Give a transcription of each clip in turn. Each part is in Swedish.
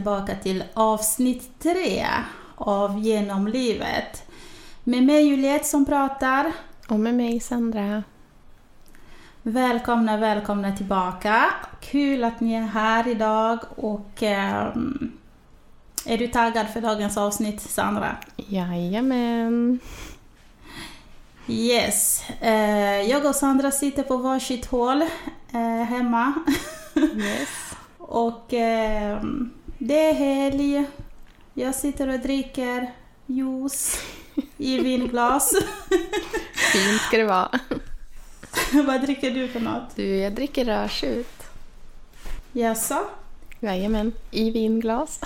tillbaka till avsnitt tre av Genom livet. Med mig Juliette som pratar. Och med mig Sandra. Välkomna, välkomna tillbaka. Kul att ni är här idag och eh, är du taggad för dagens avsnitt Sandra? Jajamän. Yes. Eh, jag och Sandra sitter på varsitt hål eh, hemma. Yes. och eh, det är helg. Jag sitter och dricker juice i vinglas. Fint ska det vara. Vad dricker du för något? Du, jag dricker rödtjut. Jaså? Jajamän, i vinglas.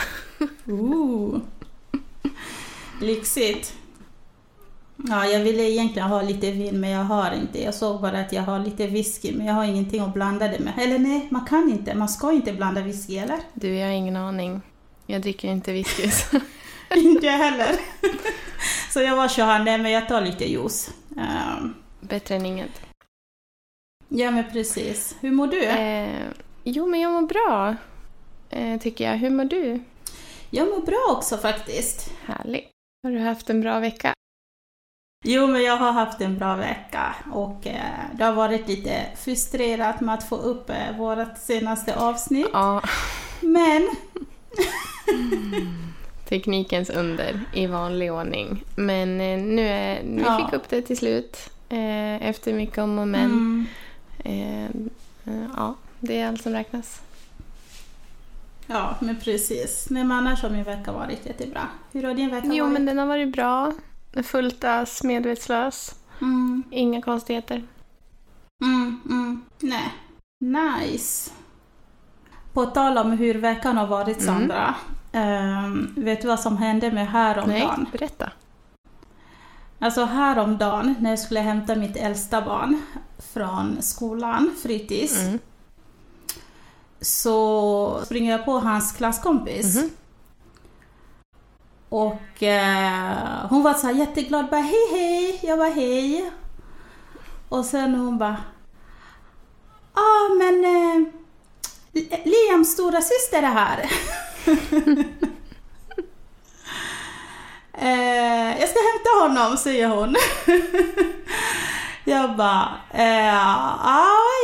Ooh. Lyxigt. Ja, jag ville egentligen ha lite vin men jag har inte. Jag såg bara att jag har lite whisky men jag har ingenting att blanda det med. Eller nej, man kan inte. Man ska inte blanda whisky, eller? Du, jag har ingen aning. Jag dricker inte whisky. så- inte jag heller. Så jag var så här, nej men jag tar lite juice. Ehm, Bättre än inget. ja men precis. Hur mår du? Eh, jo, men jag mår bra. Eh, tycker jag. Hur mår du? Jag mår bra också faktiskt. Härligt. Har du haft en bra vecka? Jo, men jag har haft en bra vecka och eh, det har varit lite frustrerat med att få upp eh, vårt senaste avsnitt. Ja. Men Teknikens under i vanlig ordning. Men eh, nu är, vi Ja. fick upp det till slut. Eh, efter mycket om och men. Mm, Eh, eh, ja, det är allt som räknas. ja, men precis. Nej, men annars har min vecka varit jättebra. Hur har din vecka Jo, varit? men den har varit bra. Fullt ös, medvetslös. Mm, Inga konstigheter. mm, mm. Nej. Nice. På tal om hur veckan har varit, Mm. Sandra. ehm, vet du vad som hände med häromdagen? Nej, berätta. Alltså häromdagen när jag skulle hämta mitt äldsta barn från skolan, fritids, Mm. så springer jag på hans klasskompis. Mhm. Och eh, hon var så här jätteglad, bara hej hej, jag var hej. Och sen hon bara, ja ah, men eh, Liams stora syster är här. eh, jag ska hämta honom, säger hon. jag bara, eh,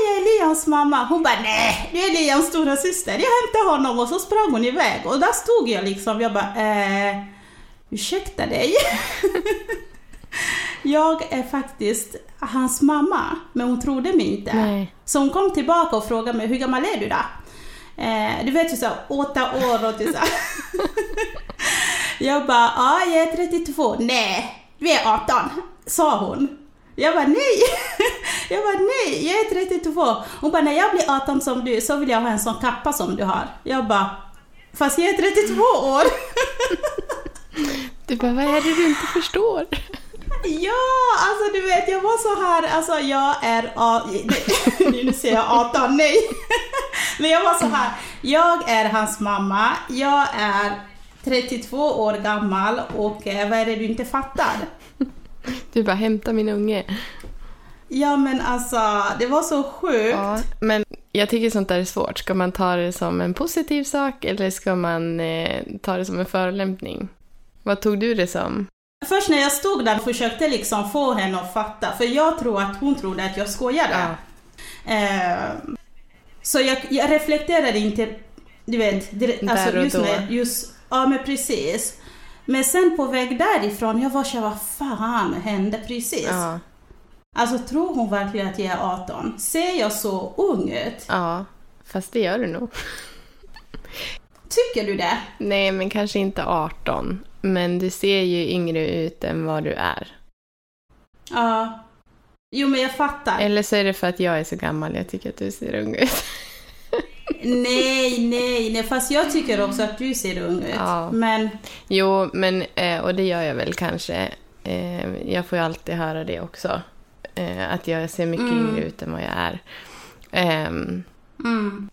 jag är Liams mamma. Hon bara, nej, det är Liams stora syster. Jag hämtar honom och så sprang hon iväg. Och där stod jag liksom, jag bara, eh, ursäkta dig. jag är faktiskt hans mamma, men hon trodde mig inte. Nej. Så hon kom tillbaka och frågade mig, hur gammal är du då? Eh, du vet ju såhär, åtta år och så. Jag bara, ja jag är 32. Nej, du är 18, sa hon. Jag bara nej. Jag bara nej, jag är 32. Hon bara, när jag blir 18 som du så vill jag ha en sån kappa som du har. Jag bara, fast jag är 32 år. Du bara, vad är det du inte förstår? Ja, alltså du vet, jag var så här, alltså jag är, a- nu säger jag 18, nej. Men jag var så här, jag är hans mamma, jag är 32 år gammal och eh, vad är det du inte fattar? Du bara, hämta min unge. Ja men alltså, det var så sjukt. Ja, men jag tycker sånt där är svårt. Ska man ta det som en positiv sak eller ska man eh, ta det som en förolämpning? Vad tog du det som? Först när jag stod där försökte liksom få henne att fatta, för jag tror att hon trodde att jag skojade. Eh, så jag, jag reflekterade inte, du vet, direkt, Där alltså just när, just, ja men precis. Men sen på väg därifrån, jag var så här, vad fan hände precis? Ja, Alltså tror hon verkligen att jag är 18? Ser jag så ung ut? ja, fast det gör du nog. Tycker du det? Nej, men kanske inte 18. Men du ser ju yngre ut än vad du är. Ja. Jo men jag fattar. Eller så är det för att jag är så gammal jag tycker att du ser ung ut. Nej, nej, nej, fast jag tycker också att du ser ung ut. Ja. Men, Jo, men, eh, och det gör jag väl kanske. Eh, jag får ju alltid höra det också. Eh, att jag ser mycket Mm. yngre ut än vad jag är. Ehm, mm,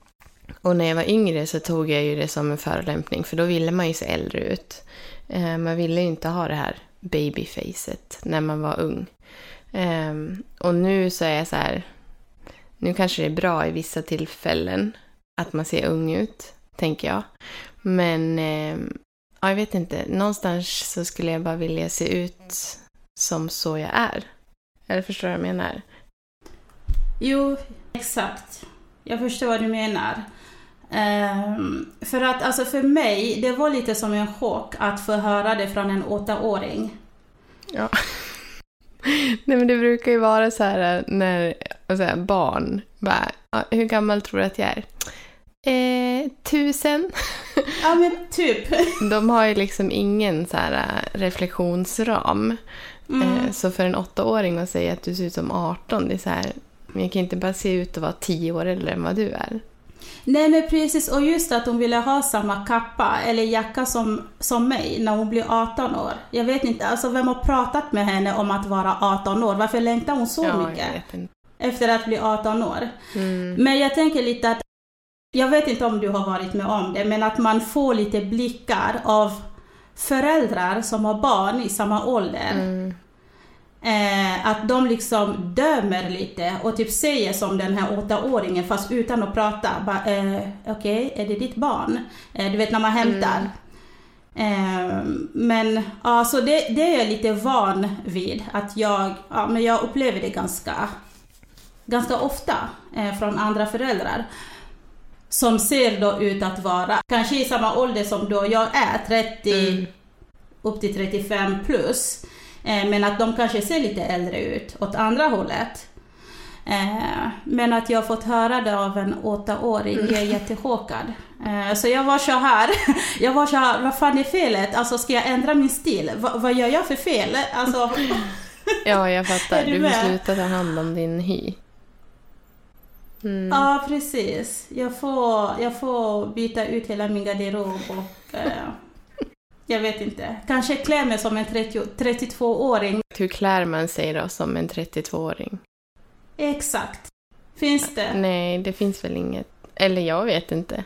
och när jag var yngre så tog jag ju det som en förolämpning, för då ville man ju se äldre ut. Eh, man ville ju inte ha det här babyfacet när man var ung. Ehm, och nu så är jag så här, nu kanske det är bra i vissa tillfällen att man ser ung ut, tänker jag. Men ehm, ja, jag vet inte. Någonstans så skulle jag bara vilja se ut som så jag är. Eller förstår du vad jag menar? Jo, exakt. Jag förstår vad du menar. Um, för att alltså för mig, det var lite som en chock att få höra det från en åttaåring. Ja. Nej men det brukar ju vara så här när säga, barn bara, hur gammal tror du att jag är? Eh, tusen. Ja men typ. De har ju liksom ingen så här äh, reflektionsram. Mm. Eh, så för en åttaåring att säga att du ser ut som 18, det är så här, men jag kan inte bara se ut att vara tio år äldre än vad du är. Nej men precis, och just att hon ville ha samma kappa eller jacka som, som mig när hon blir 18 år. Jag vet inte, alltså vem har pratat med henne om att vara 18 år? Varför längtar hon så ja, mycket? Efter att bli 18 år. Mm. Men jag tänker lite att, jag vet inte om du har varit med om det, men att man får lite blickar av föräldrar som har barn i samma ålder. Mm. Eh, att de liksom dömer lite och typ säger som den här åttaåringen fast utan att prata. Eh, Okej, okay, är det ditt barn? Eh, du vet när man hämtar. Mm. Men ja, så det, det är jag lite van vid. Att jag, ja, men jag upplever det ganska, ganska ofta eh, från andra föräldrar. Som ser då ut att vara kanske i samma ålder som då jag är, 30 mm. upp till 35 plus. Eh, men att de kanske ser lite äldre ut åt andra hållet. Eh, men att jag fått höra det av en åttaåring, jag är mm. jättechockad. Eh, så jag var så här, jag var så här, vad fan är felet? Alltså ska jag ändra min stil? Va, vad gör jag för fel? Alltså... Ja, jag fattar. Du, vill sluta ta hand om din hy. Mm. Ja, precis. Jag får, jag får byta ut hela min garderob och jag vet inte. Kanske klär mig som en 32-åring. Hur klär man sig då som en 32-åring? Exakt. Finns det? Nej, det finns väl inget. Eller jag vet inte.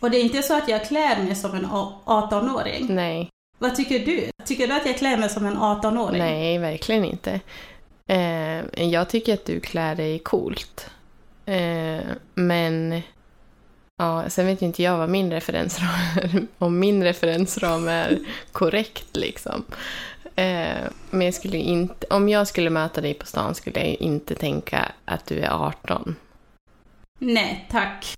Och det är inte så att jag klär mig som en 18-åring? Nej. Vad tycker du? Tycker du att jag klär mig som en 18-åring? Nej, verkligen inte. Eh, jag tycker att du klär dig coolt. Eh, men Ja, sen vet ju inte jag vad min referensram är, om min referensram är korrekt liksom. Eh, men jag skulle inte, om jag skulle möta dig på stan skulle jag inte tänka att du är 18. Nej, tack.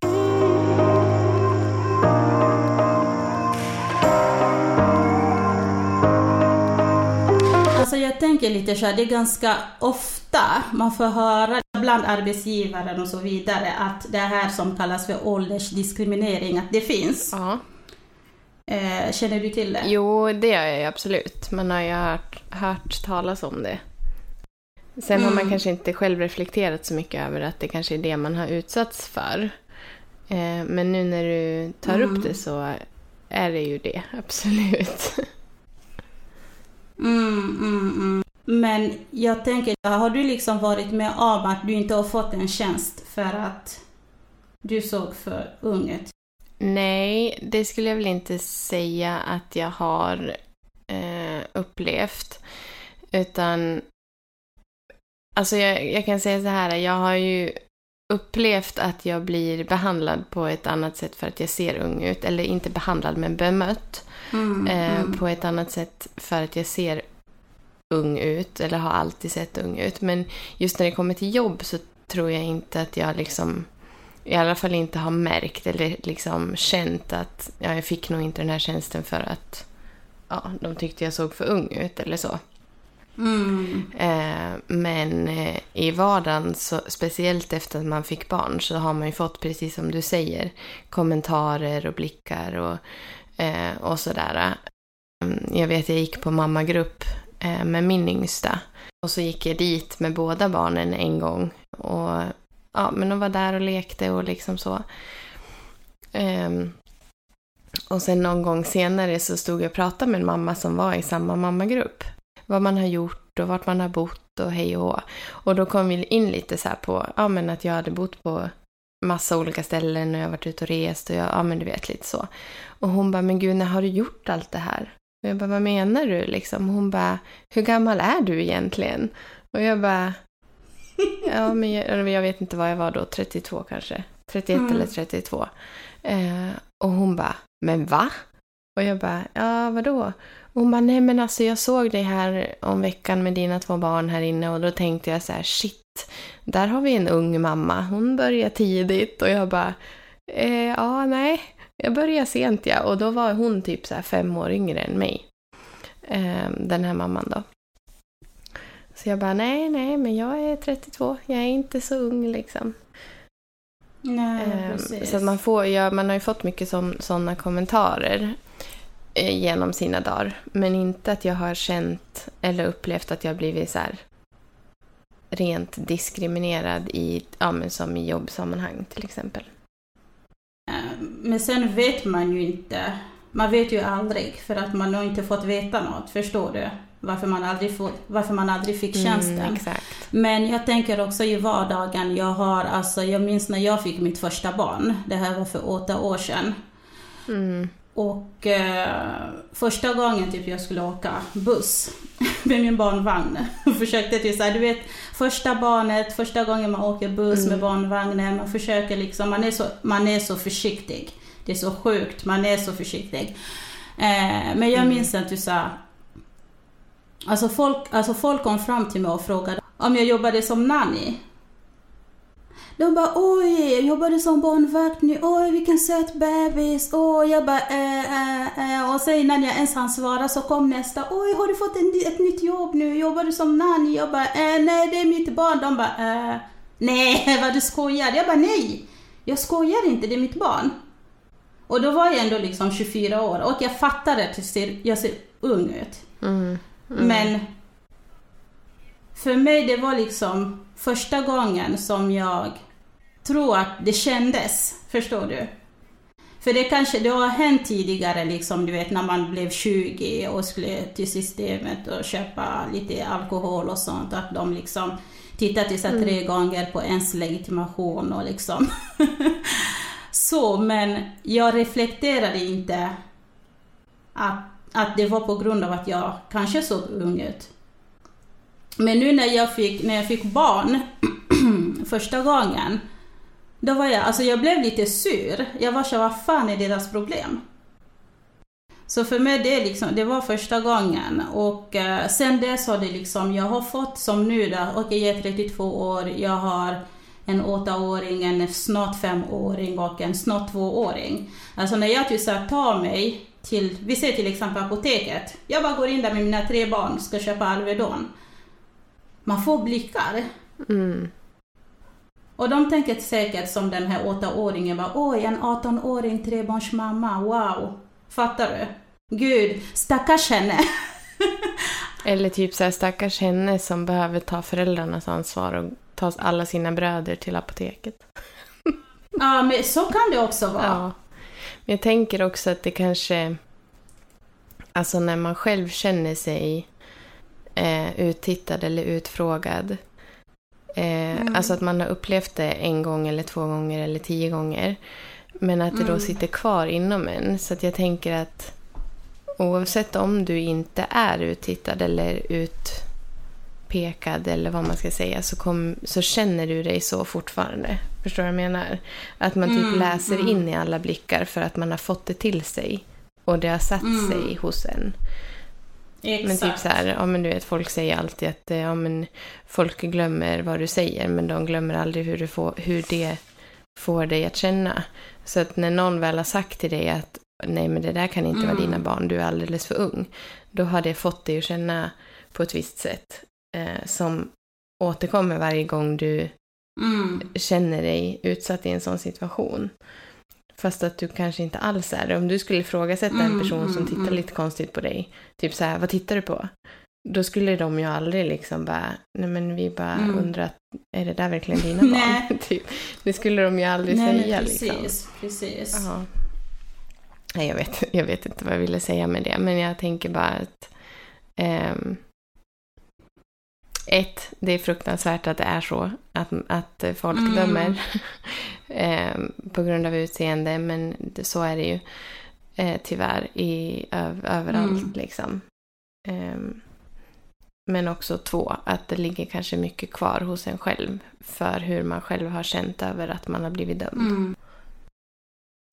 Alltså jag tänker lite så här, det är ganska ofta man får höra bland arbetsgivaren och så vidare att det här som kallas för åldersdiskriminering, att det finns. Ja. Eh, känner du till det? Jo, det gör jag absolut. Man har ju hört, hört talas om det. Sen mm. har man mm. kanske inte själv reflekterat så mycket över att det kanske är det man har utsatts för. Eh, men nu när du tar mm. upp det så är det ju det, absolut. Mm, mm, mm. Men jag tänker, har du liksom varit med om att du inte har fått en tjänst för att du såg för ung ut? Nej, det skulle jag väl inte säga att jag har eh, upplevt. Utan, alltså jag, jag kan säga så här, jag har ju upplevt att jag blir behandlad på ett annat sätt för att jag ser ung ut. Eller inte behandlad, men bemött. Mm, eh, mm. På ett annat sätt för att jag ser ung ut. Eller har alltid sett ung ut. Men just när det kommer till jobb så tror jag inte att jag liksom i alla fall inte har märkt eller liksom känt att ja, jag fick nog inte den här tjänsten för att ja, de tyckte jag såg för ung ut eller så. Mm. Eh, men eh, i vardagen, så, speciellt efter att man fick barn, så har man ju fått, precis som du säger, kommentarer och blickar och eh, och sådär. Mm, jag vet, jag gick på mammagrupp Eh, med min yngsta. Och så gick jag dit med båda barnen en gång. Och ja, men de var där och lekte och liksom så. Um, och sen någon gång senare så stod jag och pratade med en mamma som var i samma mammagrupp. Vad man har gjort och vart man har bott och hej och hå. Och då kom vi in lite så här på, ja men att jag hade bott på massa olika ställen och jag har varit ute och rest och jag, ja men du vet lite så. Och hon bara, men gud när har du gjort allt det här? Och jag bara, vad menar du liksom? Hon bara, hur gammal är du egentligen? Och jag bara, ja men jag, jag vet inte vad jag var då, 32 kanske. 31 mm. eller 32. Eh, och hon bara, men va? Och jag bara, ja vadå? Och hon bara, nej men alltså jag såg dig här om veckan med dina två barn här inne och då tänkte jag så här, shit, där har vi en ung mamma, hon börjar tidigt och jag bara, eh, ja nej, jag började sent ja och då var hon typ så fem år yngre än mig. Eh, den här mamman då. Så jag bara, nej, nej, men jag är 32, jag är inte så ung liksom. Nej, Ehm, precis. Så man, får, ja, man har ju fått mycket sådana kommentarer eh, genom sina dagar. Men inte att jag har känt eller upplevt att jag blivit så här rent diskriminerad i, ja, men som i jobbsammanhang till exempel. Eh, Men sen vet man ju inte. Man vet ju aldrig för att man har inte fått veta något, förstår du? Varför man aldrig, får, varför man aldrig fick tjänsten. Mm, exakt. Men jag tänker också i vardagen, jag har alltså, jag minns när jag fick mitt första barn, det här var för åtta år sedan. Mm. Och eh, första gången typ jag skulle åka buss med min barnvagn, försökte till så här, du vet första barnet, första gången man åker buss Mm. med barnvagnen, man försöker liksom, man är så, man är så försiktig. Det är så sjukt, man är så försiktig. Eh, men jag Mm. minns att du sa, alltså folk, alltså folk kom fram till mig och frågade om jag jobbade som nanny. De bara oj, jag jobbade som barnvakt nu, oj vilken söt bebis, oj jag bara eh, eh, eh. och sen innan jag ens hann svara så kom nästa, oj har du fått en, ett nytt jobb nu, jobbar du som nanny? Jag bara eh, nej det är mitt barn, de bara eh, nej vad du skojar? Jag bara nej, jag skojar inte, det är mitt barn. Och då var jag ändå liksom 24 år och jag fattade att jag ser, jag ser ung ut. Mm. Mm. Men för mig det var liksom första gången som jag tror att det kändes, förstår du? För det kanske, det har hänt tidigare liksom, du vet när man blev 20 och skulle till systemet och köpa lite alkohol och sånt, att de liksom tittar till sig Mm. tre gånger på ens legitimation och liksom så, men jag reflekterade inte att, att det var på grund av att jag kanske såg ung ut. Men nu när jag fick, när jag fick barn första gången, då var jag, alltså jag blev lite sur. Jag var så vad fan är deras problem? Så för mig det, liksom, det var första gången och eh, sen dess har det liksom, jag har fått som nu då, okej jag är 32 år, jag har en åttaåring, en snart femåring och en snart tvååring. Alltså när jag typ tar mig till, vi ser till exempel apoteket, jag bara går in där med mina tre barn, ska köpa Alvedon. Man får blickar. Mm. Och de tänker säkert som den här åttaåringen bara oj, en 18-åring trebarnsmamma, wow. Fattar du? Gud, stackars henne. Eller typ så här stackars henne som behöver ta föräldrarnas ansvar och ta alla sina bröder till apoteket. Ja, men så kan det också vara. Ja. Men jag tänker också att det kanske... Alltså när man själv känner sig eh, uttittad eller utfrågad. Eh, Mm. Alltså att man har upplevt det en gång eller två gånger eller tio gånger. Men att det då Mm. sitter kvar inom en. Så att jag tänker att oavsett om du inte är uttittad eller utpekad eller vad man ska säga så, kom, så känner du dig så fortfarande. Förstår du vad jag menar? Att man typ Mm, läser mm. in i alla blickar för att man har fått det till sig. Och det har satt Mm. sig hos en. Exakt. Men typ så här, ja men du vet folk säger alltid att eh, ja, men folk glömmer vad du säger men de glömmer aldrig hur, du får, hur det får dig att känna. Så att när någon väl har sagt till dig att nej men det där kan inte vara Mm. dina barn, du är alldeles för ung. Då har det fått dig att känna på ett visst sätt eh, som återkommer varje gång du Mm. känner dig utsatt i en sån situation. Fast att du kanske inte alls är det. Om du skulle ifrågasätta en Mm, person som mm, tittar mm. lite konstigt på dig. Typ så här, vad tittar du på? Då skulle de ju aldrig liksom bara, nej men vi bara Mm. undrar, är det där verkligen dina barn? typ. Det skulle de ju aldrig Nej, säga precis, liksom. precis. Nej, jag vet, jag vet inte vad jag ville säga med det, men jag tänker bara att ehm, ett, det är fruktansvärt att det är så, att, att folk Mm. dömer ehm, på grund av utseende, men så är det ju eh, tyvärr i, öv, överallt. Mm. Liksom. Ehm, men också två, att det ligger kanske mycket kvar hos en själv för hur man själv har känt över att man har blivit dömd. Mm.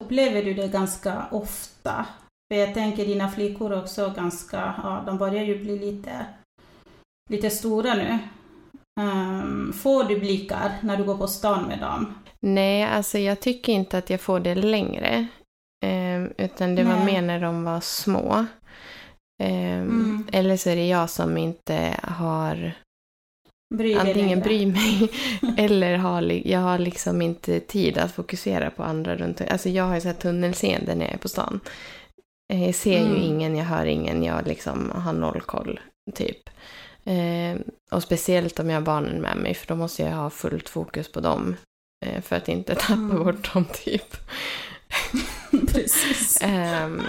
Upplever du det ganska ofta? För jag tänker dina flickor också ganska, ja, de börjar ju bli lite, lite stora nu. Um, får du blickar när du går på stan med dem? Nej, alltså jag tycker inte att jag får det längre. Um, utan det var Nej. mer när de var små. Um, Mm. Eller så är det jag som inte har Bryr antingen bryr mig eller har, jag har liksom inte tid att fokusera på andra runt Alltså jag har ju så här tunnelseende när jag är på stan. Eh, Jag ser Mm. ju ingen, jag hör ingen, jag liksom har noll koll, typ. Eh, och speciellt om jag har barnen med mig, för då måste jag ha fullt fokus på dem. Eh, för att inte tappa Mm. bort dem, typ. Precis. Ehm,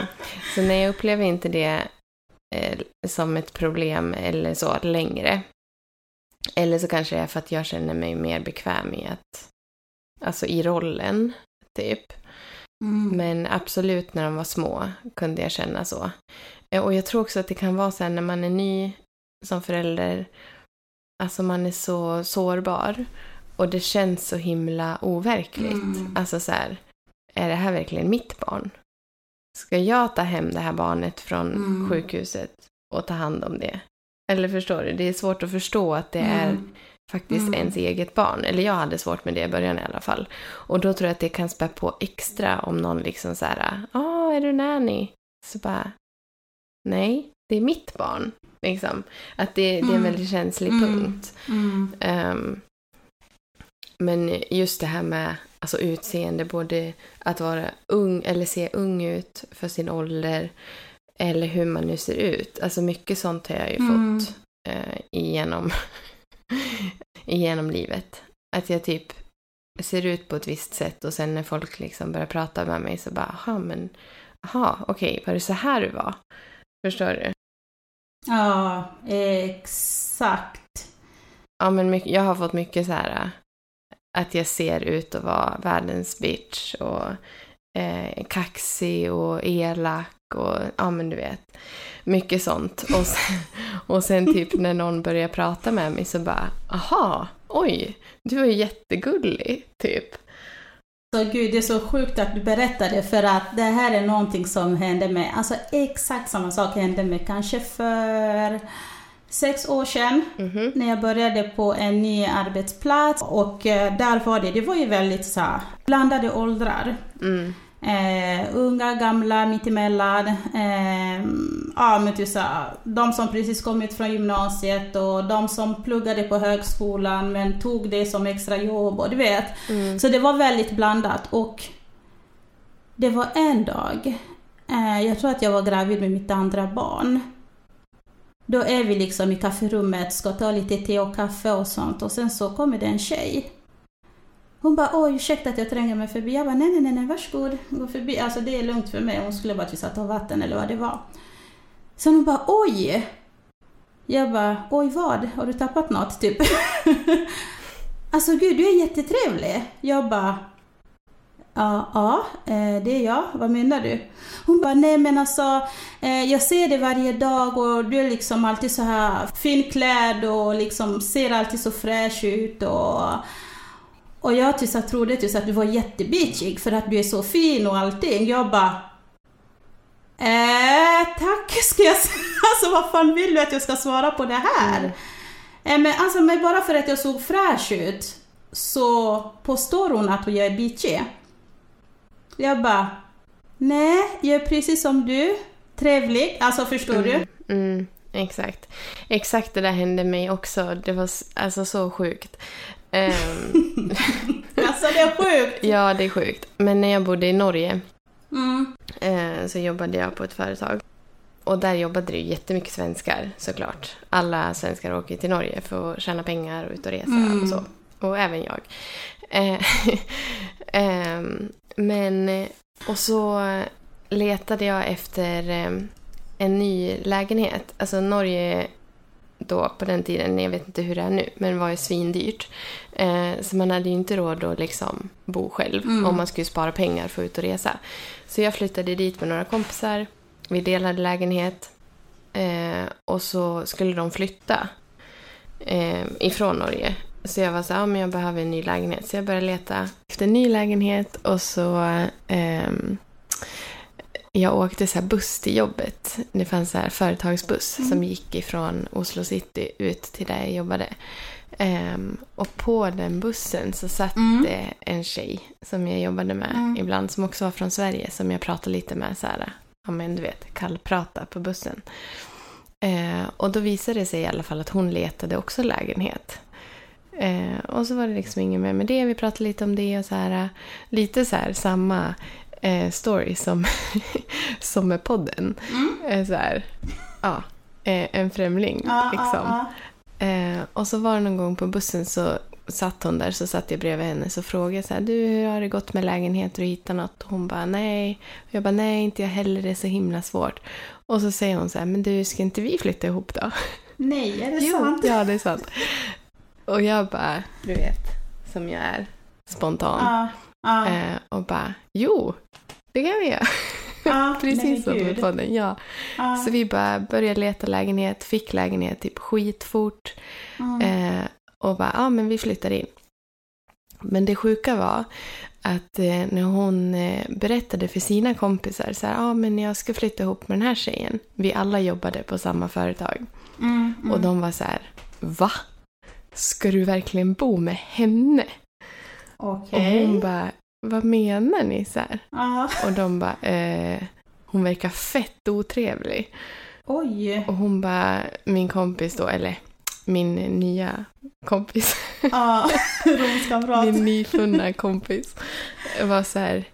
så nej, jag upplever inte det eh, som ett problem eller så längre. Eller så kanske det är för att jag känner mig mer bekväm i att, alltså i rollen, typ. Mm. Men absolut när de var små kunde jag känna så. Eh, Och jag tror också att det kan vara så här när man är ny som förälder, alltså man är så sårbar och det känns så himla overkligt. Mm. Alltså så här, är det här verkligen mitt barn? Ska jag ta hem det här barnet från Mm. sjukhuset och ta hand om det? Eller förstår du? Det är svårt att förstå att det är Mm. faktiskt Mm. ens eget barn. Eller jag hade svårt med det i början i alla fall. Och då tror jag att det kan spä på extra om någon liksom så här, ja, är du nanny? Så bara, nej, det är mitt barn. Liksom. Att det, det är en Mm. väldigt känslig Mm. punkt. Ehm, men just det här med alltså utseende, både att vara ung eller se ung ut för sin ålder eller hur man nu ser ut. Alltså mycket sånt har jag ju Mm. fått eh, igenom, igenom livet. Att jag typ ser ut på ett visst sätt och sen när folk liksom börjar prata med mig så bara, aha men, aha okej, var det så här du var? Förstår du? Ja, exakt. Ja, men mycket, jag har fått mycket så här äh, att jag ser ut att vara världens bitch och eh, kaxig och elak och ja, men du vet. Mycket sånt. Och sen, och sen typ när någon börjar prata med mig så bara, aha, oj, du var ju jättegullig, typ. Så gud, det är så sjukt att du berättade för att det här är någonting som hände med, alltså exakt samma sak hände med kanske för sex år sedan Mhm. när jag började på en ny arbetsplats och eh, där var det, det var ju väldigt så här, blandade åldrar. Mm. Eh, unga, gamla, mittemellan. Eh, ja, men typ så de som precis kommit från gymnasiet och de som pluggade på högskolan men tog det som extra jobb och du vet. Mm. Så det var väldigt blandat och det var en dag, eh, jag tror att jag var gravid med mitt andra barn. Då är vi liksom i kafferummet, ska ta lite te och kaffe och sånt och sen så kommer det en tjej. Hon bara oj ursäkta att jag tränger mig förbi. Jag bara nej nej nej, nej varsågod, gå förbi. Alltså det är lugnt för mig. Hon skulle bara att vi satt och vatten eller vad det var. Sen hon bara oj! Jag bara oj vad? Har du tappat något typ? alltså gud du är jättetrevlig. Jag bara Ja, ja, eh, det är jag. Vad menar du? Hon bara, nej men alltså, eh, jag ser dig varje dag och du är liksom alltid så här finklädd och liksom ser alltid så fräsch ut och och jag så här trodde så att du var jättebitchig för att du är så fin och allting. Jag bara Eh, tack ska jag säga. Alltså vad fan vill du att jag ska svara på det här? Mm. Eh, men alltså men bara för att jag såg fräsch ut så påstår hon att jag är bitchig. Jag bara Nej, jag är precis som du. Trevlig. Alltså förstår du? Mm, mm, exakt. Exakt det där hände mig också. Det var alltså så sjukt. Ehm, Alltså det är sjukt. ja, det är sjukt. Men när jag bodde i Norge Mm. eh, så jobbade jag på ett företag. Och där jobbade det ju jättemycket svenskar såklart. Alla svenskar åker till Norge för att tjäna pengar och ut och resa Mm. och så. Och även jag. Eh, ehm, men, eh, och så letade jag efter eh, en ny lägenhet. Alltså Norge då på den tiden, jag vet inte hur det är nu, men var ju svindyrt. Eh, så man hade ju inte råd att liksom bo själv Mm. om man skulle spara pengar för att ut och resa. Så jag flyttade dit med några kompisar. Vi delade lägenhet. Eh, och så skulle de flytta eh, ifrån Norge. så jag var så ja, men jag behöver en ny lägenhet. Så jag började leta efter en ny lägenhet och så ehm, jag åkte så buss till jobbet. Det fanns så här företagsbuss Mm. som gick ifrån Oslo city ut till där jag jobbade. Ehm, och på den bussen så satt Mm. det en tjej som jag jobbade med Mm. ibland som också var från Sverige som jag pratade lite med så här, ja men du vet, kallprata på bussen. Eh, och då visade det sig i alla fall att hon letade också lägenhet. Eh, och så var det liksom inget mer med det. Vi pratade lite om det och så här. Lite så här samma eh, story som, som med podden. Mm. Eh, så här, ja, eh, en främling Ja, liksom. ja, Eh, och så var det någon gång på bussen så satt hon där, så satt jag bredvid henne så frågade jag så här, du hur har det gått med lägenheter och hitta något? Och hon bara nej. Och jag bara nej, inte jag heller, det är så himla svårt. Och så säger hon så här, men du ska inte vi flytta ihop då? Nej, är det Jo, sant? Ja, det är sant. Och jag bara, du vet, som jag är, spontan. Ja, Eh, och bara, jo, det kan vi göra. ja, Precis som med podden, ja. Ja, Så vi bara började leta lägenhet, fick lägenhet typ skitfort. mm. Eh, och bara, ja men vi flyttar in. Men det sjuka var att eh, när hon eh, berättade för sina kompisar så här, ja men jag ska flytta ihop med den här tjejen. Vi alla jobbade på samma företag. Mm, mm. Och de var så här, va? Ska du verkligen bo med henne? Okej. Och hon bara, vad menar ni? Så. Och de bara, eh, hon verkar fett otrevlig. Oj. Och hon bara, min kompis då, eller min nya kompis, Ja, rumskamrat. min nyfunna kompis, var så här,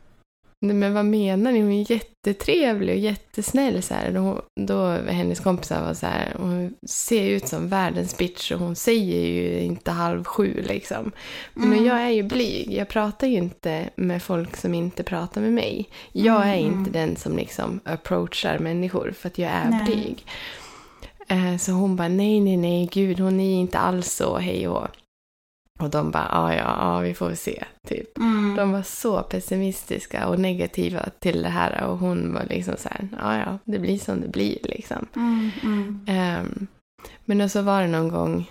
nej men vad menar ni? Hon är jättetrevlig och jättesnäll så här. Då, då hennes kompisar var så här, hon ser ut som världens bitch och hon säger ju inte halv sju liksom. Men Mm. jag är ju blyg, jag pratar ju inte med folk som inte pratar med mig. Jag är Mm, inte den som liksom approachar människor för att jag är Nej. blyg. Eh, Så hon bara, nej, nej, nej, gud, hon är inte alls så, hej och Och de bara, ja, ja, ja, vi får väl se, typ. Mm. De var så pessimistiska och negativa till det här och hon var liksom så här, ja, ja, det blir som det blir liksom. Mm, mm. Ehm, men då så var det någon gång,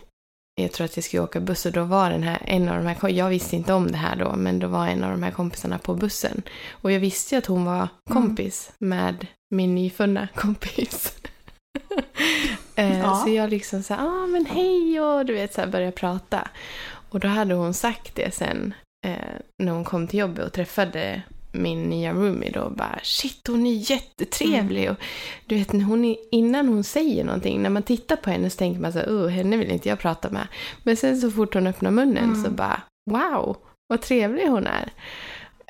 jag tror att jag skulle åka buss och då var den här, en av de här, jag visste inte om det här då, men då var en av de här kompisarna på bussen. Och jag visste ju att hon var kompis med min nyfunna kompis. Eh, Ja. Så jag liksom så här, ah men hej och du vet så här började prata. Och då hade hon sagt det sen eh, när hon kom till jobbet och träffade min nya roomie då bara shit hon är jättetrevlig och du vet hon är, innan hon säger någonting när man tittar på henne så tänker man så här, oh henne vill inte jag prata med men sen så fort hon öppnar munnen Mm. så bara wow vad trevlig hon är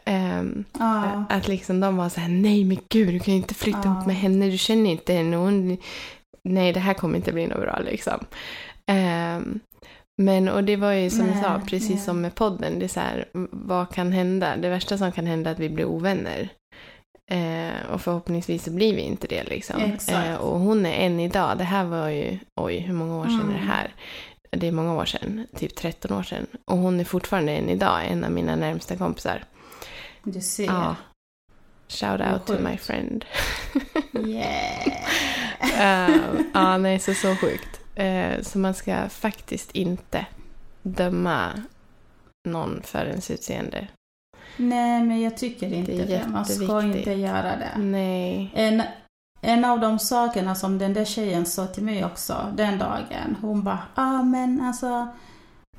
Ehm, Ja. att liksom de var så här, nej men gud du kan ju inte flytta ihop med henne, du känner inte henne. Hon, nej det här kommer inte bli något bra liksom. Ehm, men och det var ju som jag sa, Nej, precis nej. som med podden, det är så här, vad kan hända? Det värsta som kan hända är att vi blir ovänner. Eh, och förhoppningsvis så blir vi inte det liksom. Eh, och hon är än idag, det här var ju, oj hur många år sedan är det Mm. här? Det är många år sedan, typ 13 år sedan. Och hon är fortfarande än idag en av mina närmsta kompisar. Du ser. Ja. Shout out to my friend. Yeah. Eh, Ja, nej, så så sjukt. Eh, så man ska faktiskt inte döma någon för ens utseende. Nej, men jag tycker inte Det det. Man ska inte göra det. Nej. En, en av de sakerna som den där tjejen sa till mig också den dagen, hon bara ah men alltså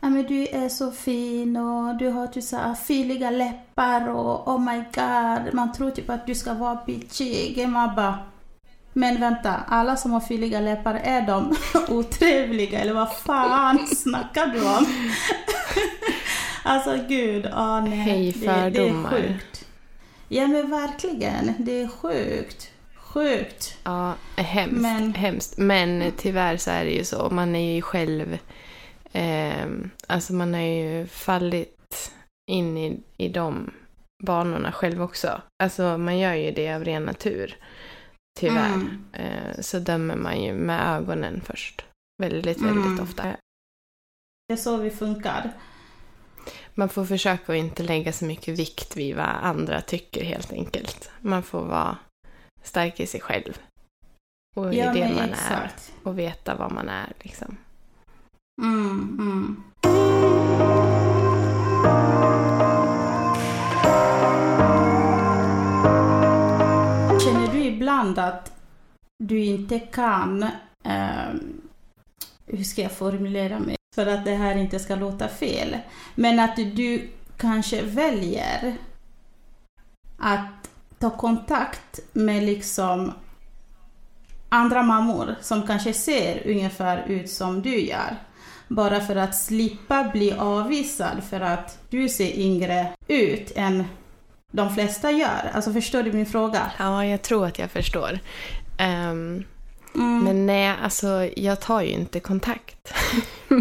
Ja men du är så fin och du har typ så här filiga läppar och oh my god, man tror typ att du ska vara bitchig. Man bara, men vänta, alla som har filiga läppar, är de otrevliga eller vad fan snackar du om? alltså gud, ah, nej. Hej, det, det är fördomar. sjukt. Ja men verkligen, det är sjukt. Sjukt. Ja, hemskt. Men- hemskt. Men tyvärr så är det ju så. Man är ju själv... Eh, alltså man har ju fallit in i, i de banorna själv också. Alltså man gör ju det av ren natur. Tyvärr. Mm. Eh, så dömer man ju med ögonen först. Väldigt, väldigt Mm. ofta. Det är så vi funkar. Man får försöka att inte lägga så mycket vikt vid vad andra tycker helt enkelt. Man får vara stark i sig själv. Och i Ja, det men man är. exakt. Och veta vad man är liksom. Mm, ibland att du inte kan, eh, hur ska jag formulera mig, för att det här inte ska låta fel, men att du kanske väljer att ta kontakt med liksom andra mammor som kanske ser ungefär ut som du gör. Bara för att slippa bli avvisad för att du ser yngre ut än de flesta gör. Alltså förstår du min fråga? Ja, jag tror att jag förstår. Um, mm. Men nej, alltså jag tar ju inte kontakt.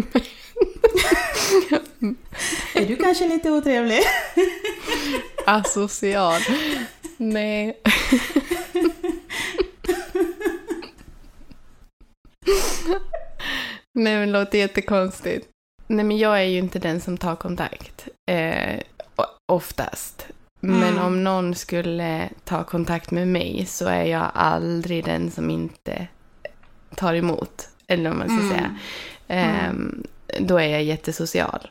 är du kanske lite otrevlig? Asocial. Nej. Nej men det låter jättekonstigt. Nej men jag är ju inte den som tar kontakt. Eh, oftast. Men mm. om någon skulle ta kontakt med mig så är jag aldrig den som inte tar emot. Eller vad man ska mm. säga. Eh, mm. Då är jag jättesocial.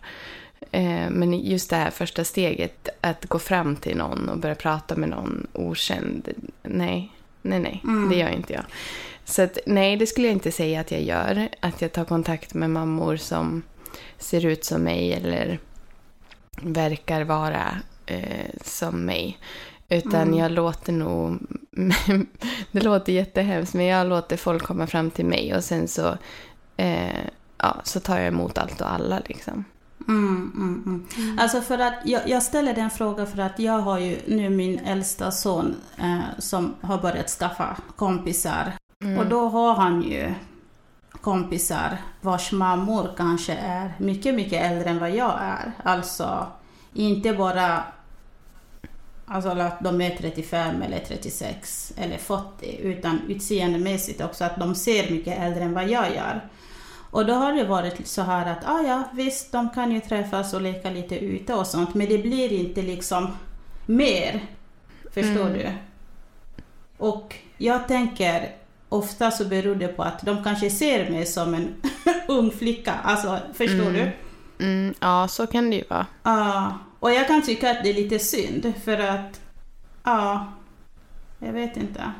Eh, men just det här första steget, att gå fram till någon och börja prata med någon okänd. Nej, nej, nej. Mm. Det gör inte jag. Så att, nej, det skulle jag inte säga att jag gör. Att jag tar kontakt med mammor som ser ut som mig eller verkar vara eh, som mig. Utan mm. jag låter nog, det låter jättehemskt, men jag låter folk komma fram till mig och sen så, eh, ja, så tar jag emot allt och alla liksom. Mm, mm, mm. mm. Alltså för att jag, jag, ställer den frågan för att jag har ju nu min äldsta son eh, som har börjat skaffa kompisar Mm. Och då har han ju kompisar vars mammor kanske är mycket, mycket äldre än vad jag är. Alltså inte bara alltså att de är 35 eller 36 eller 40 utan utseendemässigt också att de ser mycket äldre än vad jag gör. Och då har det varit så här att, ah, ja visst, de kan ju träffas och leka lite ute och sånt, men det blir inte liksom mer. Förstår mm. du? Och jag tänker, ofta så beror det på att de kanske ser mig som en ung flicka. Alltså, förstår mm. du? Mm, ja, så kan det ju vara. Ja, och jag kan tycka att det är lite synd för att, ja, jag vet inte.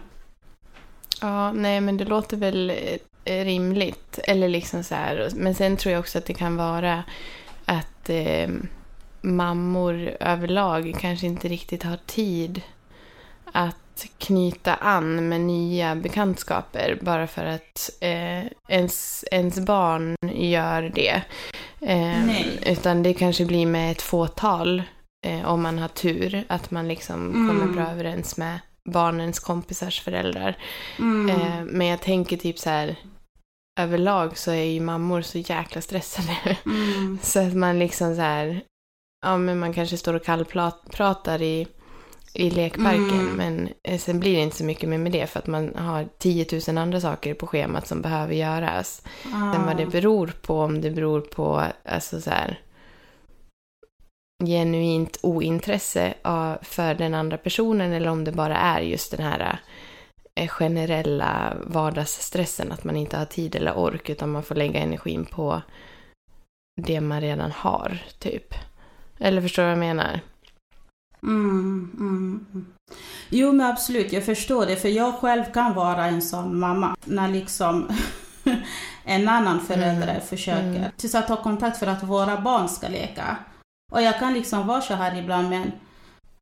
Ja, nej men det låter väl eh, rimligt. Eller liksom så här. Men sen tror jag också att det kan vara att eh, mammor överlag kanske inte riktigt har tid att knyta an med nya bekantskaper bara för att eh, ens, ens barn gör det. Eh, utan det kanske blir med ett fåtal eh, om man har tur. Att man liksom mm. kommer bra överens med barnens kompisars föräldrar. Mm. Eh, men jag tänker typ så här överlag så är ju mammor så jäkla stressade. Mm. så att man liksom så här, ja men man kanske står och kallpratar i i lekparken. Mm. Men eh, sen blir det inte så mycket mer med det för att man har 10 000 andra saker på schemat som behöver göras. Ah. Sen vad det beror på, om det beror på alltså så här, genuint ointresse för den andra personen eller om det bara är just den här eh, generella vardagsstressen att man inte har tid eller ork utan man får lägga energin på det man redan har, typ. Eller förstår du vad jag menar? Mm, mm, mm. Jo men absolut, jag förstår det. För jag själv kan vara en sån mamma. När liksom en annan förälder mm. försöker mm. tills att ta kontakt för att våra barn ska leka. Och jag kan liksom vara så här ibland men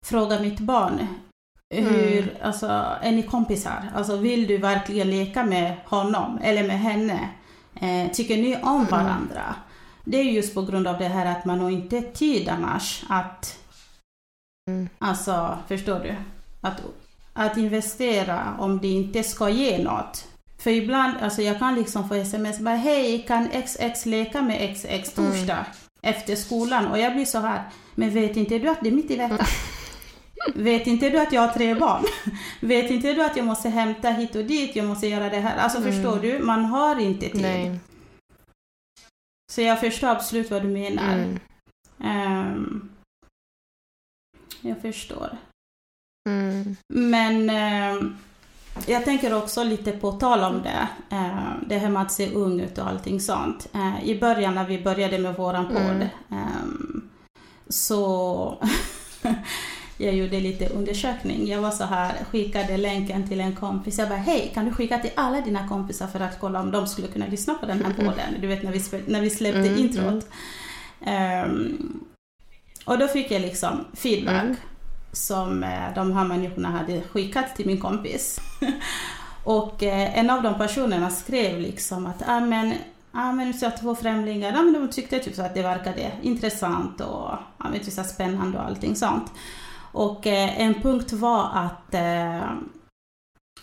fråga mitt barn. Hur, alltså, är ni kompisar? Alltså vill du verkligen leka med honom eller med henne? Eh, tycker ni om varandra? Det är just på grund av det här att man har inte tid annars att Mm. Alltså, förstår du? Att, att investera om det inte ska ge något. För ibland, alltså jag kan liksom få sms bara hej, kan XX leka med XX torsdag mm. efter skolan? Och jag blir så här, men vet inte du att det är mitt i veckan? Mm. Vet inte du att jag har tre barn? vet inte du att jag måste hämta hit och dit, jag måste göra det här? Alltså mm. förstår du? Man har inte tid. Nej. Så jag förstår absolut vad du menar. Um, jag förstår. Mm. Men eh, jag tänker också lite på tal om det, eh, det här med att se ung ut och allting sånt. Eh, I början när vi började med våran podd mm. Så jag gjorde lite undersökning. Jag var så här, skickade länken till en kompis. Jag bara, hej, kan du skicka till alla dina kompisar för att kolla om de skulle kunna lyssna på den här podden? Du vet när vi, när vi släppte Mm, introt. Ehm, och då fick jag liksom feedback Mm. som eh, de här människorna hade skickat till min kompis. och eh, en av de personerna skrev liksom att ah, men, ah, men så två främlingar, ah, men de tyckte typ så att det verkade intressant och ah, men, typ så spännande och allting sånt. Och eh, en punkt var att eh,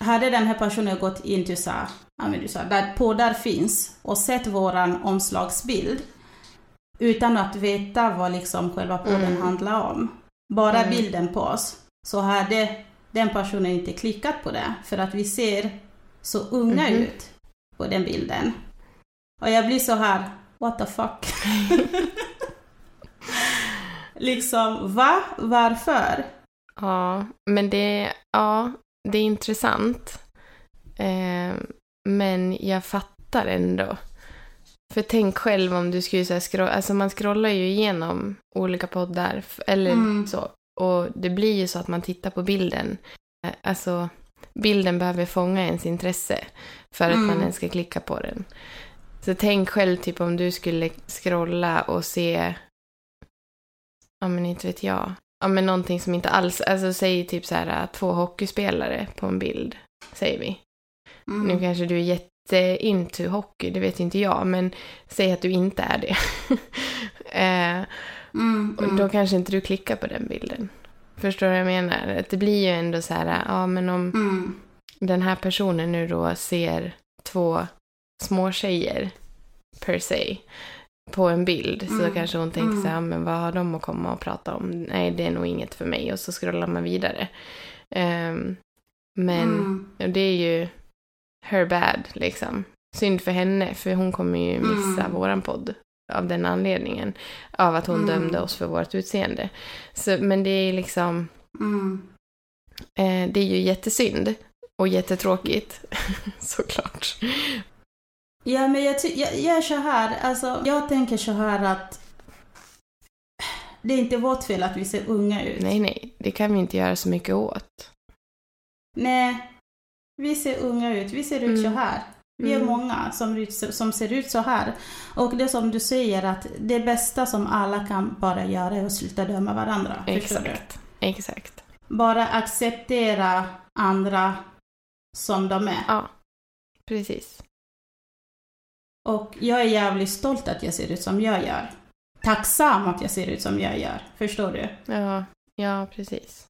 hade den här personen gått in till så här, ja, men du sa, där poddar finns och sett våran omslagsbild utan att veta vad liksom själva podden Mm. handlar om. Bara Mm. bilden på oss. Så hade den personen inte klickat på det för att vi ser så unga Mhm. ut på den bilden. Och jag blir så här, what the fuck? liksom, va? Varför? Ja, men det, ja, det är intressant. Eh, men jag fattar ändå. För tänk själv om du skulle här scrolla, alltså man scrollar ju igenom olika poddar, eller Mm. så. Och det blir ju så att man tittar på bilden. Eh, Alltså, bilden behöver fånga ens intresse för att Mm. man ens ska klicka på den. Så tänk själv typ om du skulle scrolla och se, ja men inte vet jag, ja men någonting som inte alls, alltså säg typ så här två hockeyspelare på en bild, säger vi. Mm. Nu kanske du är jätte into hockey, det vet inte jag, men säg att du inte är det. eh, Mm, och mm. då kanske inte du klickar på den bilden. Förstår du vad jag menar? Att det blir ju ändå så här, ja men om Mm. den här personen nu då ser två små tjejer per se på en bild så Mm. kanske hon tänker Mm. så här, men vad har de att komma och prata om? Nej, det är nog inget för mig och så scrollar man vidare. Ehm, men Mm. det är ju her bad liksom. Synd för henne, för hon kommer ju missa Mm. våran podd av den anledningen. Av att hon Mm. dömde oss för vårt utseende. Så, men det är liksom, Mm. eh, det är ju jättesynd och jättetråkigt såklart. Ja, men jag, jag, jag är så här, alltså, jag tänker så här att det är inte vårt fel att vi ser unga ut. Nej, nej, det kan vi inte göra så mycket åt. Nej, vi ser unga ut, vi ser ut så Mm. här. Vi är Mm. många som, som ser ut så här. Och det som du säger att det bästa som alla kan bara göra är att sluta döma varandra. Exakt, exakt. Bara acceptera andra som de är. Ja, precis. Och jag är jävligt stolt att jag ser ut som jag gör. Tacksam att jag ser ut som jag gör. Förstår du? Ja, ja, precis.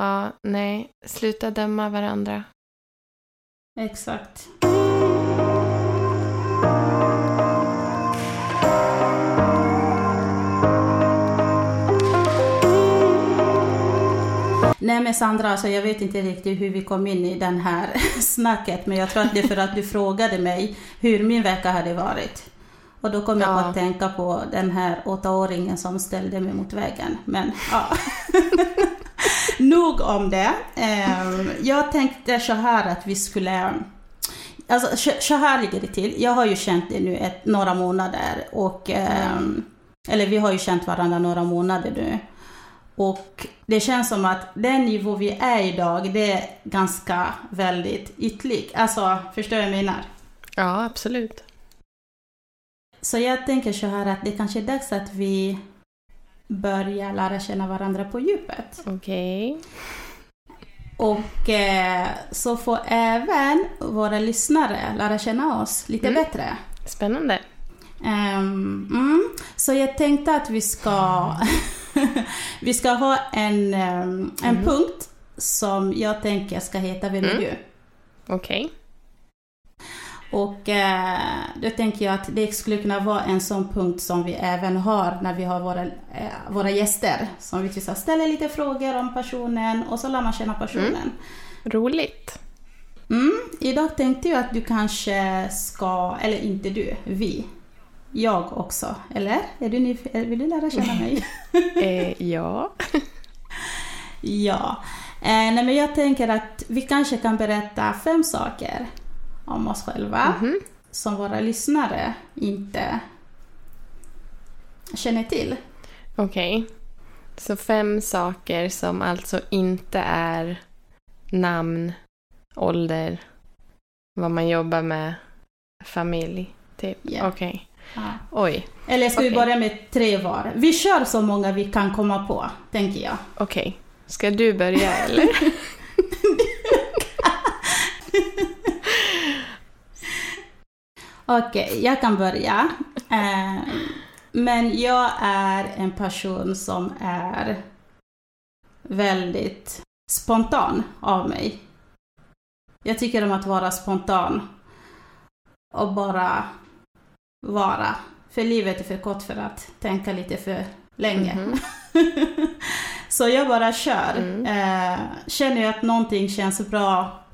Ja, nej, sluta döma varandra. Exakt. Nej men Sandra, alltså jag vet inte riktigt hur vi kom in i den här snacket, men jag tror att det är för att du frågade mig hur min vecka hade varit. Och då kom jag Ja. att tänka på den här åttaåringen som ställde mig mot väggen. Men ja. Nog om det. Ehm, Jag tänkte så här att vi skulle... Alltså så- här ligger det till. Jag har ju känt det nu ett, några månader och... ehm, Eller vi har ju känt varandra några månader nu. Och det känns som att den nivå vi är idag, det är ganska väldigt ytlig. Alltså, förstår du vad jag menar? Ja, absolut. Så jag tänker så här att det kanske är dags att vi börjar lära känna varandra på djupet. Okej. Och eh, så får även våra lyssnare lära känna oss lite Mm. bättre. Spännande. Ehm, mm, så jag tänkte att vi ska, vi ska ha en, ehm, en Mm. punkt som jag tänker ska heta Vem är Mm. du? Okej. Och eh, då tänker jag att det skulle kunna vara en sån punkt som vi även har när vi har våra, eh, våra gäster. Som vi typ så ställer lite frågor om personen och så lär man känna personen. Roligt. Mm. Idag tänkte jag att du kanske ska, eller inte du, vi. Jag också, eller? Är du nyf- vill du lära känna mig? Eh, ja. ja. Eh, nej men jag tänker att vi kanske kan berätta fem saker om oss själva. Mhm. som våra lyssnare inte känner till. Okej. Så fem saker som alltså inte är namn, ålder, vad man jobbar med, familj, typ. Ja. Okej. Ja. Oj, Eller ska vi Okej. börja med tre var? Vi kör så många vi kan komma på, tänker jag. okej. Ska du börja eller? Okej, jag kan börja. Eh, men jag är en person som är väldigt spontan av mig. Jag tycker om att vara spontan och bara vara. För livet är för kort för att tänka lite för länge. Mhm. så jag bara kör. Mm. Eh, känner jag att någonting känns bra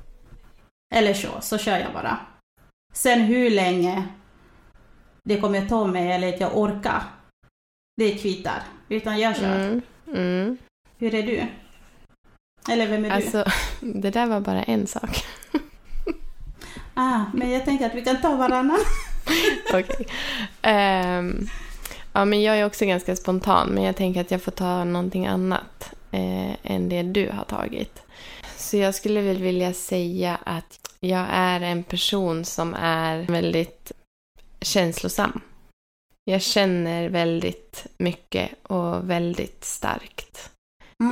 eller så, så kör jag bara. Sen hur länge det kommer ta mig eller att jag orkar, det kvittar. Utan jag kör. Mm. Mm. Hur är du? Eller vem är du? Alltså, det där var bara en sak. Ah, men jag tänker att vi kan ta varannan. Okej. Ehm, ja, men jag är också ganska spontan, men jag tänker att jag får ta någonting annat eh, än det du har tagit. Så jag skulle väl vilja säga att jag är en person som är väldigt känslosam. Jag känner väldigt mycket och väldigt starkt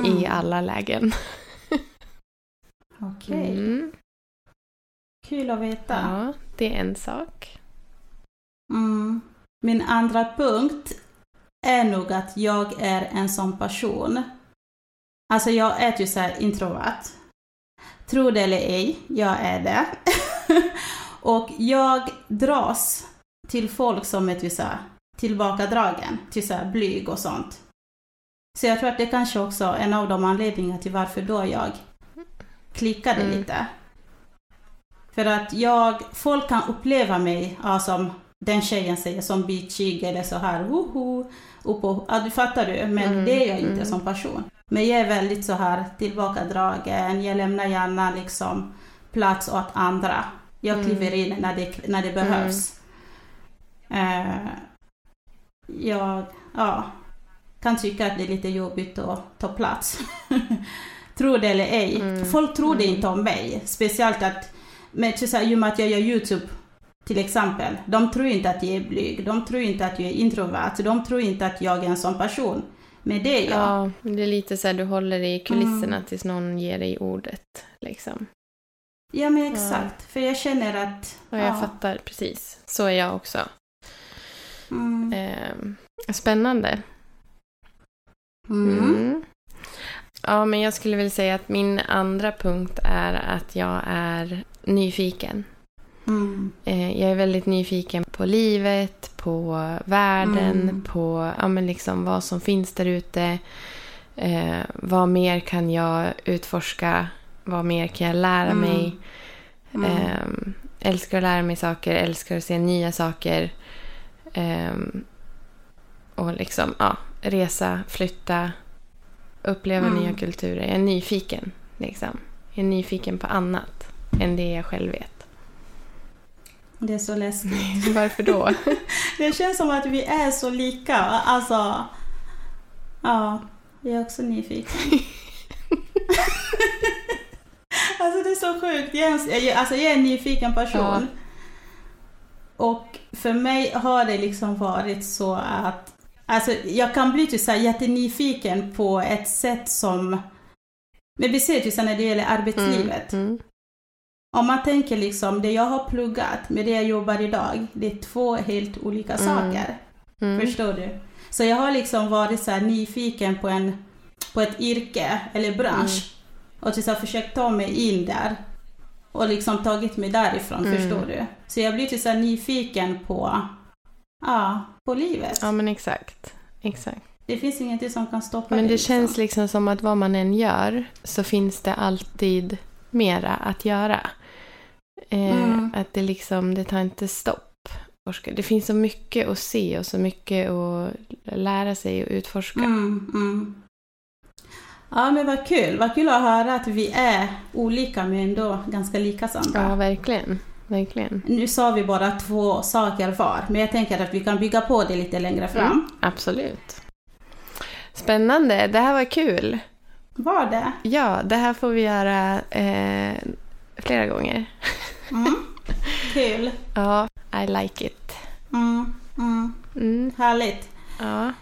i alla lägen. Okej, Mm. kul att veta. Ja, det är en sak. Mm. Min andra punkt är nog att jag är en sån person. Alltså jag är ju så här introvert. Tro det eller ej, jag är det. och jag dras till folk som är typ så här tillbakadragen, till så här blyg och sånt. Så jag tror att det kanske också är en av de anledningarna till varför då jag klickade Mm. lite. För att jag, folk kan uppleva mig ja, som den tjejen säger, som bitchig eller så här, woho, upp och, ja, du fattar du, men Mm, det är jag inte mm. som person. Men jag är väldigt så här tillbakadragen, jag lämnar gärna liksom plats åt andra. Jag Mm. kliver in när det, när det behövs. Eh, jag, ja, kan tycka att det är lite jobbigt att ta plats. Tro det eller ej. Mm, Folk tror det mm. inte om mig. Speciellt att, med, så här, i och med att jag gör YouTube till exempel. De tror inte att jag är blyg. De tror inte att jag är introvert. De tror inte att jag är en sån person. Men det jag. Ja, det är lite så här du håller i kulisserna Mm. tills någon ger dig ordet. Liksom. Ja men exakt. För jag känner att... Och jag ja, fattar precis. Så är jag också. Mm. Ehm, spännande. Mm. Mm. Ja, men jag skulle väl säga att min andra punkt är att jag är nyfiken. Mm. Eh, jag är väldigt nyfiken på livet, på världen, Mm. på ja, men liksom vad som finns där ute. Eh, vad mer kan jag utforska? Vad mer kan jag lära Mm. mig? Ehm, älskar att lära mig saker, älskar att se nya saker. Ehm, och liksom, ja, resa, flytta, uppleva Mm. nya kulturer. Jag är nyfiken, liksom. Jag är nyfiken på annat än det jag själv vet. Det är så läskigt. Varför då? Det känns som att vi är så lika. Alltså... Ja, jag är också nyfiken. alltså det är så sjukt. Jag är, alltså jag är en nyfiken person. Ja. Och för mig har det liksom varit så att Alltså jag kan bli typ så här jättenyfiken på ett sätt som Men vi ser ju så när det gäller arbetslivet. Mm, mm, Om man tänker liksom det jag har pluggat med det jag jobbar idag, det är två helt olika Mm. saker. mm. Förstår du? Så jag har liksom varit så nyfiken på, en, på ett yrke eller bransch och så här försökt ta mig in där och liksom tagit mig därifrån, Mm. förstår du? Så jag blir typ så nyfiken på, ja, på livet. Ja, men exakt. Exakt. Det finns ingenting som kan stoppa Men det liksom. känns liksom som att vad man än gör så finns det alltid mera att göra. Eh, Mm. Att det liksom, det tar inte stopp. Det finns så mycket att se och så mycket att lära sig och utforska. Mm, mm. Ja men vad kul, vad kul att höra att vi är olika men ändå ganska lika Sandra. Ja, verkligen. Verkligen. Nu sa vi bara två saker var, men jag tänker att vi kan bygga på det lite längre fram. Mm, absolut. Spännande. Det här var kul. Var det? Ja, det här får vi göra eh, flera gånger. Mm. Kul. Ja, I like it. Mm. Mm. Mm, Härligt. ja,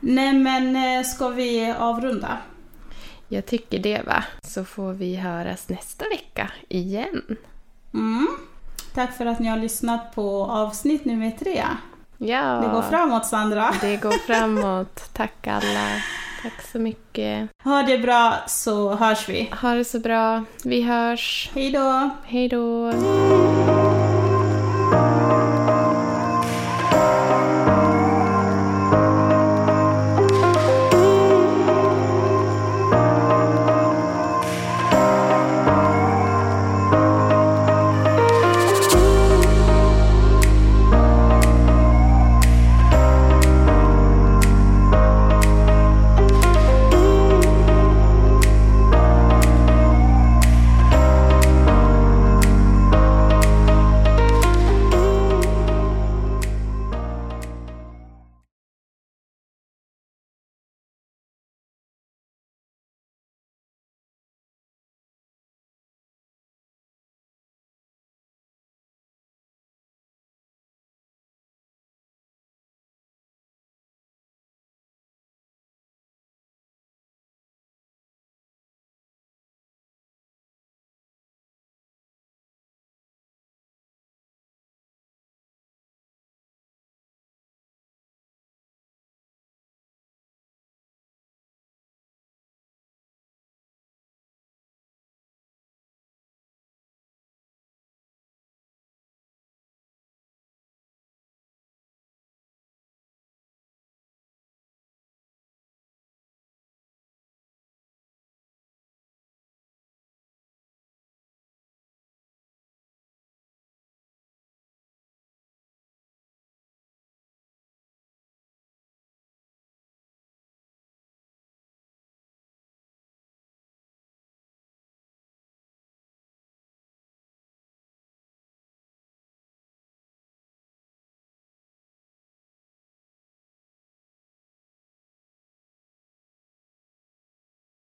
Nej men eh, ska vi avrunda? jag tycker det va. Så får vi höras nästa vecka igen. Mm. Tack för att ni har lyssnat på avsnitt nummer tre. Ja, Det går framåt Sandra. Det går framåt. Tack alla. Tack så mycket. Ha det bra så hörs vi. Ha det så bra. Vi hörs. Hej då! Hej då.